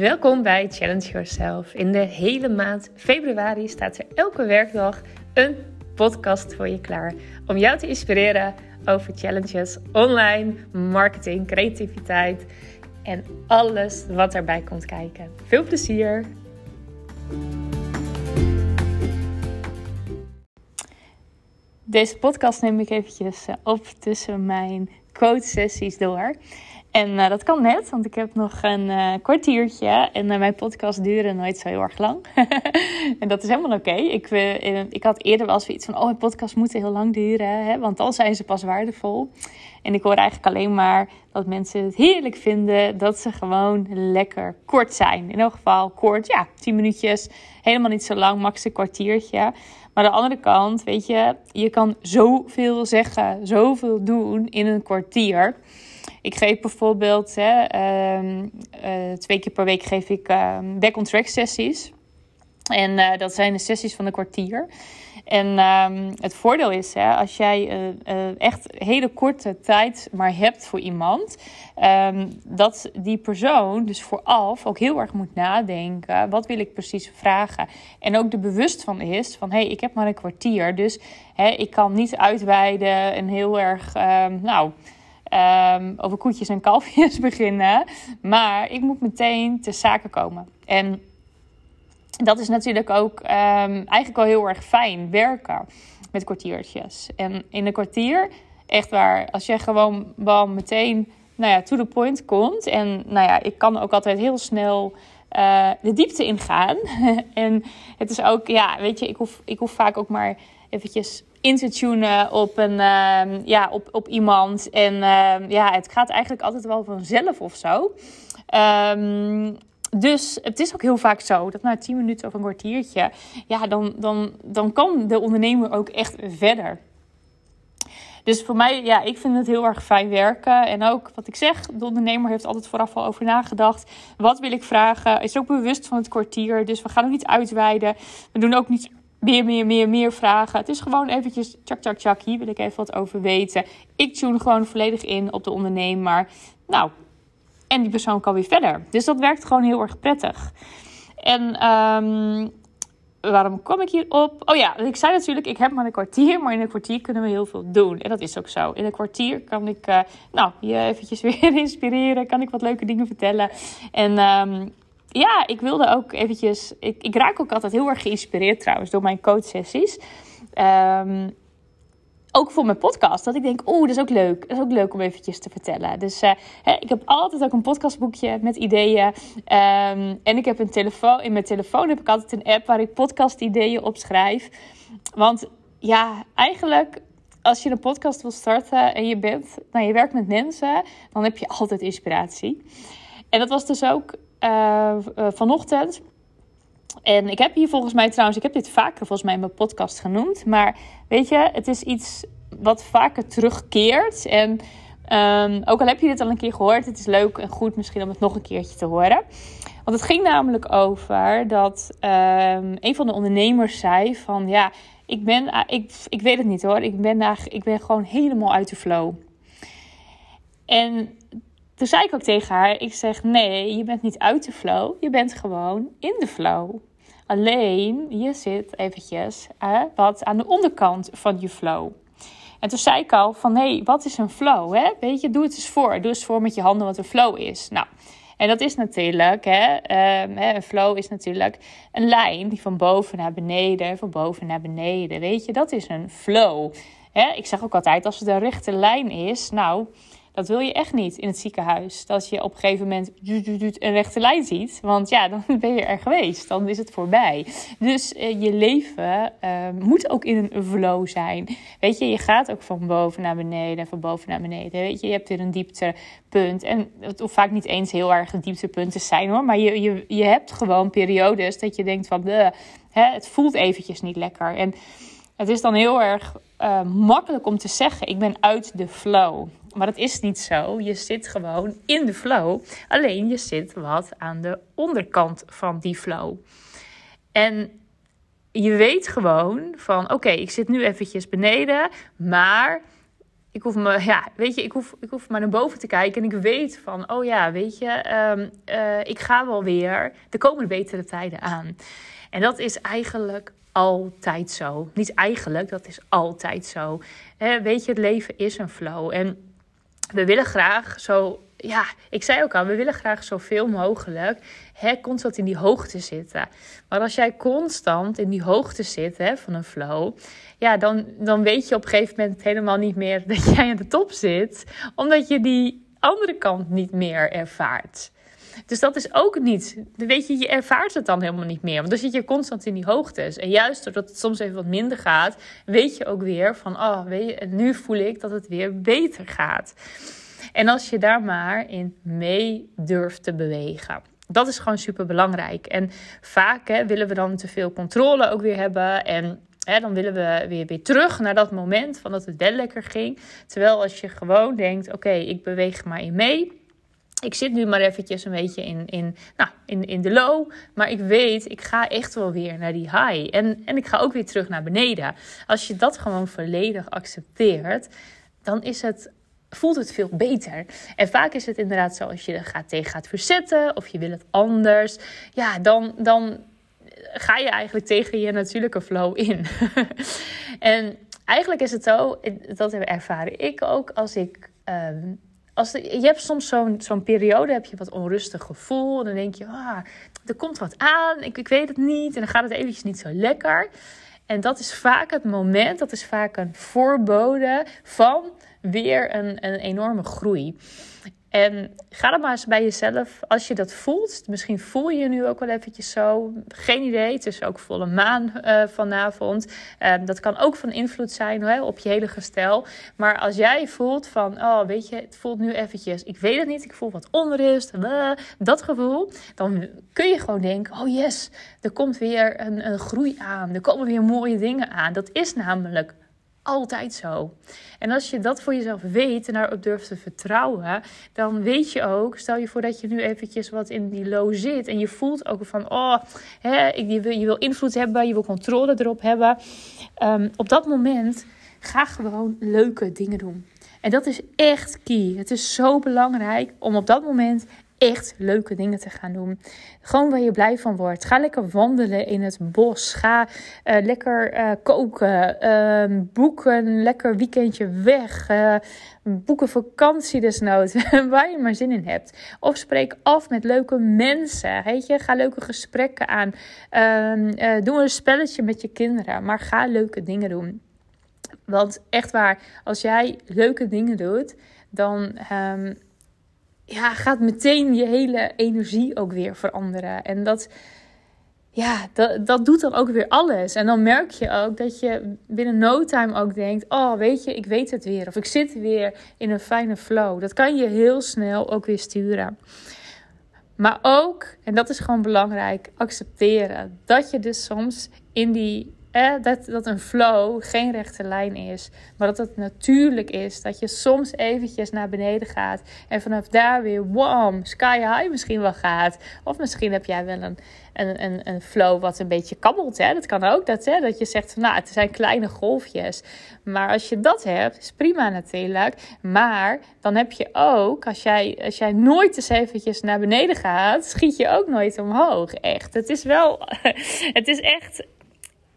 Welkom bij Challenge Yourself. In de hele maand februari staat er elke werkdag een podcast voor je klaar om jou te inspireren over challenges, online, marketing, creativiteit en alles wat erbij komt kijken. Veel plezier! Deze podcast neem ik eventjes eh, op tussen mijn coach sessies door. En uh, dat kan net, want ik heb nog een uh, kwartiertje en uh, mijn podcast duren nooit zo heel erg lang. en dat is helemaal oké. Ik, ik had eerder wel zoiets van, oh, mijn podcast moet heel lang duren, hè, want dan zijn ze pas waardevol. En ik hoor eigenlijk alleen maar dat mensen het heerlijk vinden dat ze gewoon lekker kort zijn. In elk geval kort, ja, 10 minuutjes, helemaal niet zo lang, max een kwartiertje. Maar aan de andere kant, weet je, je kan zoveel zeggen, zoveel doen in een kwartier. Ik geef bijvoorbeeld hè, ehm, eh, twee keer per week geef ik ehm, back-on-track sessies. En uh, dat zijn de sessies van een kwartier. En um, het voordeel is, hè, als jij uh, uh, echt hele korte tijd maar hebt voor iemand, dat die persoon dus vooraf ook heel erg moet nadenken: wat wil ik precies vragen? En ook er bewust van is: van hé, hey, ik heb maar een kwartier, dus hè, ik kan niet uitweiden en heel erg, nou um, over koetjes en kalfjes beginnen. Maar ik moet meteen te zaken komen. En dat is natuurlijk ook um, eigenlijk wel heel erg fijn werken met kwartiertjes. En in een kwartier, echt waar, als je gewoon wel meteen nou ja, to the point komt. En nou ja, ik kan ook altijd heel snel uh, de diepte ingaan. en het is ook, ja, weet je, ik hoef, ik hoef vaak ook maar eventjes in te tunen op, een, uh, ja, op, op iemand. En uh, ja, het gaat eigenlijk altijd wel vanzelf of zo. Um, dus het is ook heel vaak zo dat na 10 minuten of een kwartiertje, ja, dan, dan, dan kan de ondernemer ook echt verder. Dus voor mij, ja, ik vind het heel erg fijn werken. En ook wat ik zeg, de ondernemer heeft altijd vooraf al over nagedacht. Wat wil ik vragen? Is ook bewust van het kwartier. Dus we gaan ook niet uitweiden. We doen ook niet meer, meer, meer, meer vragen. Het is gewoon eventjes tjak, tjak, tjak. Hier wil ik even wat over weten. Ik tune gewoon volledig in op de ondernemer. Nou, en die persoon kan weer verder. Dus dat werkt gewoon heel erg prettig. En um, waarom kom ik hierop? Oh ja, ik zei natuurlijk, ik heb maar een kwartier. Maar in een kwartier kunnen we heel veel doen. En dat is ook zo. In een kwartier kan ik uh, nou, je eventjes weer inspireren. Kan ik wat leuke dingen vertellen. En um, ja, ik wilde ook eventjes... Ik, ik raak ook altijd heel erg geïnspireerd trouwens door mijn coachsessies. Um, ook voor mijn podcast. Dat ik denk, oeh, dat is ook leuk. Dat is ook leuk om eventjes te vertellen. Dus uh, hè, ik heb altijd ook een podcastboekje met ideeën. Um, en ik heb een telefoon. In mijn telefoon heb ik altijd een app waar ik podcast-ideeën op schrijf. Want ja, eigenlijk als je een podcast wil starten en je bent, nou, je werkt met mensen, dan heb je altijd inspiratie. En dat was dus ook uh, vanochtend. En ik heb hier volgens mij trouwens, ik heb dit vaker volgens mij in mijn podcast genoemd. Maar weet je, het is iets wat vaker terugkeert. En um, ook al heb je dit al een keer gehoord, het is leuk en goed misschien om het nog een keertje te horen. Want het ging namelijk over dat um, een van de ondernemers zei van ja, ik ben, ik, ik weet het niet hoor, ik ben, eigenlijk, ik ben gewoon helemaal uit de flow. En toen zei ik ook tegen haar: Ik zeg nee, je bent niet uit de flow, je bent gewoon in de flow. Alleen je zit eventjes hè, wat aan de onderkant van je flow. En toen zei ik al van hé, hey, wat is een flow? Hè? Weet je, doe het eens voor. Doe eens voor met je handen wat een flow is. Nou, en dat is natuurlijk, hè, um, een flow is natuurlijk een lijn die van boven naar beneden, van boven naar beneden. Weet je, dat is een flow. Hè? Ik zeg ook altijd, als het een rechte lijn is, nou, dat wil je echt niet in het ziekenhuis. Dat je op een gegeven moment een rechte lijn ziet. Want ja, dan ben je er geweest. Dan is het voorbij. Dus uh, je leven uh, moet ook in een flow zijn. Weet je, je gaat ook van boven naar beneden. Van boven naar beneden. Weet je, je hebt weer een dieptepunt. En het hoeft vaak niet eens heel erg een dieptepunt te zijn hoor. Maar je, je, je hebt gewoon periodes dat je denkt van... hè, het voelt eventjes niet lekker. En het is dan heel erg uh, makkelijk om te zeggen: ik ben uit de flow. Maar dat is niet zo. Je zit gewoon in de flow. Alleen je zit wat aan de onderkant van die flow. En je weet gewoon van: oké, ik zit nu eventjes beneden, maar ik hoef me, ja, weet je, ik hoef, ik hoef maar naar boven te kijken en ik weet van, oh ja, weet je, ehm, eh, ik ga wel weer de komende betere tijden aan. En dat is eigenlijk altijd zo. Niet eigenlijk, dat is altijd zo. weet je, het leven is een flow. En we willen graag zo, ja, ik zei ook al, we willen graag zoveel mogelijk constant in die hoogte zitten. Maar als jij constant in die hoogte zit van een flow, ja, dan, dan weet je op een gegeven moment helemaal niet meer dat jij aan de top zit, omdat je die andere kant niet meer ervaart. Dus dat is ook niet. Weet je, je ervaart het dan helemaal niet meer. Want dan zit je constant in die hoogtes. En juist doordat het soms even wat minder gaat, weet je ook weer van, oh, weet je, nu voel ik dat het weer beter gaat. En als je daar maar in mee durft te bewegen. Dat is gewoon super belangrijk. En vaak hè, willen we dan te veel controle ook weer hebben. En hè, dan willen we weer, weer terug naar dat moment van dat het wel lekker ging. Terwijl als je gewoon denkt: oké, ik beweeg maar in mee ik zit nu maar eventjes een beetje in, in, nou, in, in de low. Maar ik weet, ik ga echt wel weer naar die high. En, en ik ga ook weer terug naar beneden. Als je dat gewoon volledig accepteert, dan is het, voelt het veel beter. En vaak is het inderdaad zo, als je er gaat, tegen gaat verzetten of je wil het anders. Ja, dan, dan ga je eigenlijk tegen je natuurlijke flow in. en eigenlijk is het zo, dat ervaren ik ook als ik... Ehm, als je hebt soms zo'n zo'n periode, heb je wat onrustig gevoel. En dan denk je, ah, er komt wat aan, ik, ik weet het niet. En dan gaat het eventjes niet zo lekker. En dat is vaak het moment, dat is vaak een voorbode van weer een, een enorme groei. En ga dan maar eens bij jezelf, als je dat voelt. Misschien voel je je nu ook wel eventjes zo. Geen idee, het is ook volle maan uh, vanavond. Uh, dat kan ook van invloed zijn hè, op je hele gestel. Maar als jij voelt van, oh weet je, het voelt nu eventjes, ik weet het niet, ik voel wat onrust, uh, dat gevoel. Dan kun je gewoon denken, oh yes, er komt weer een groei aan. Er komen weer mooie dingen aan. Dat is namelijk altijd zo. En als je dat voor jezelf weet en daarop durft te vertrouwen, dan weet je ook, stel je voor dat je nu eventjes wat in die low zit en je voelt ook van, oh, hè, je, wil, je wil invloed hebben, je wil controle erop hebben. Ehm, op dat moment ga gewoon leuke dingen doen. En dat is echt key. Het is zo belangrijk om op dat moment echt leuke dingen te gaan doen. Gewoon waar je blij van wordt. Ga lekker wandelen in het bos. Ga uh, lekker uh, koken. Uh, boek een lekker weekendje weg. Uh, boek een vakantie desnoods. waar je maar zin in hebt. Of spreek af met leuke mensen. Weet je? Ga leuke gesprekken aan. Ehm, doe een spelletje met je kinderen. Maar ga leuke dingen doen. Want echt waar, als jij leuke dingen doet, dan um, ja, gaat meteen je hele energie ook weer veranderen. En dat, ja, dat, dat doet dan ook weer alles. En dan merk je ook dat je binnen no time ook denkt: Oh, weet je, ik weet het weer. Of ik zit weer in een fijne flow. Dat kan je heel snel ook weer sturen. Maar ook, en dat is gewoon belangrijk, accepteren dat je dus soms in die eh, dat, dat een flow geen rechte lijn is. Maar dat het natuurlijk is dat je soms eventjes naar beneden gaat. En vanaf daar weer, wam, sky high misschien wel gaat. Of misschien heb jij wel een, een, een, een flow wat een beetje kabbelt. Hè? Dat kan ook, dat, hè? dat je zegt, van, nou, het zijn kleine golfjes. Maar als je dat hebt, is prima natuurlijk. Maar dan heb je ook, als jij, als jij nooit eens eventjes naar beneden gaat, schiet je ook nooit omhoog. Echt. Het is wel, het is echt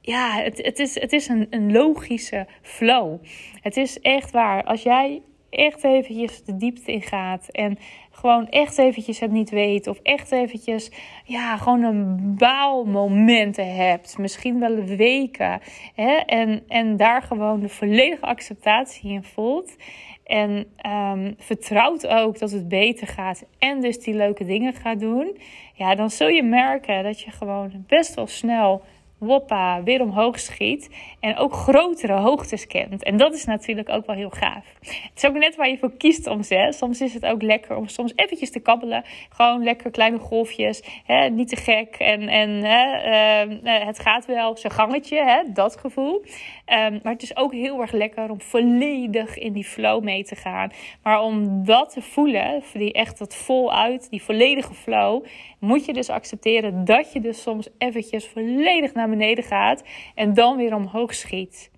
ja, het, het is, het is een, een logische flow. Het is echt waar. Als jij echt eventjes de diepte in gaat en gewoon echt eventjes het niet weet of echt eventjes ja, gewoon een baalmomenten hebt, misschien wel weken hè, en, en daar gewoon de volledige acceptatie in voelt en um, vertrouwt ook dat het beter gaat en dus die leuke dingen gaat doen, ja, dan zul je merken dat je gewoon best wel snel woppa, weer omhoog schiet. En ook grotere hoogtes kent. En dat is natuurlijk ook wel heel gaaf. Het is ook net waar je voor kiest om Hè. Soms is het ook lekker om soms eventjes te kabbelen. Gewoon lekker kleine golfjes. Hè, niet te gek. En, en hè, ehm, eh, het gaat wel zijn gangetje. Hè, dat gevoel. Ehm, maar het is ook heel erg lekker om volledig in die flow mee te gaan. Maar om dat te voelen, die echt dat voluit, die volledige flow, moet je dus accepteren dat je dus soms eventjes volledig naar beneden gaat en dan weer omhoog schiet.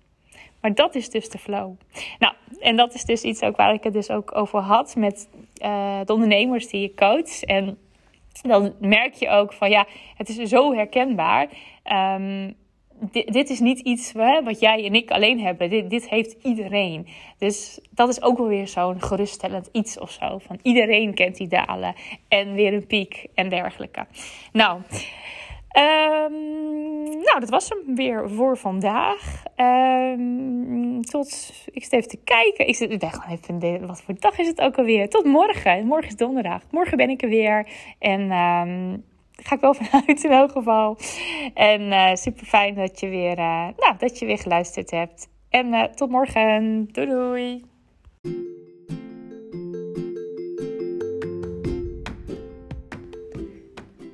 Maar dat is dus de flow. Nou, en dat is dus iets ook waar ik het dus ook over had met uh, de ondernemers die je coach. En dan merk je ook van ja, het is zo herkenbaar. Um, dit, dit, is niet iets hè, wat jij en ik alleen hebben. Dit, dit heeft iedereen. Dus dat is ook wel weer zo'n geruststellend iets of zo. Van iedereen kent die dalen en weer een piek en dergelijke. Nou, Um, nou, dat was hem weer voor vandaag. Um, tot, ik zit even te kijken. Ik, zit, ik ben gewoon even, wat voor dag is het ook alweer? Tot morgen. Morgen is donderdag. Morgen ben ik er weer. En um, ga ik wel vanuit in elk geval. En uh, super fijn dat je weer, uh, nou, dat je weer geluisterd hebt. En uh, tot morgen. Doei doei.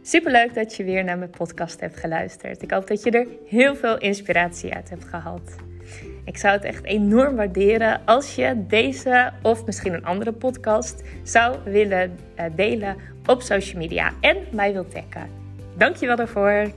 Super leuk dat je weer naar mijn podcast hebt geluisterd. Ik hoop dat je er heel veel inspiratie uit hebt gehad. Ik zou het echt enorm waarderen als je deze of misschien een andere podcast zou willen delen op social media en mij wilt taggen. Dankjewel daarvoor.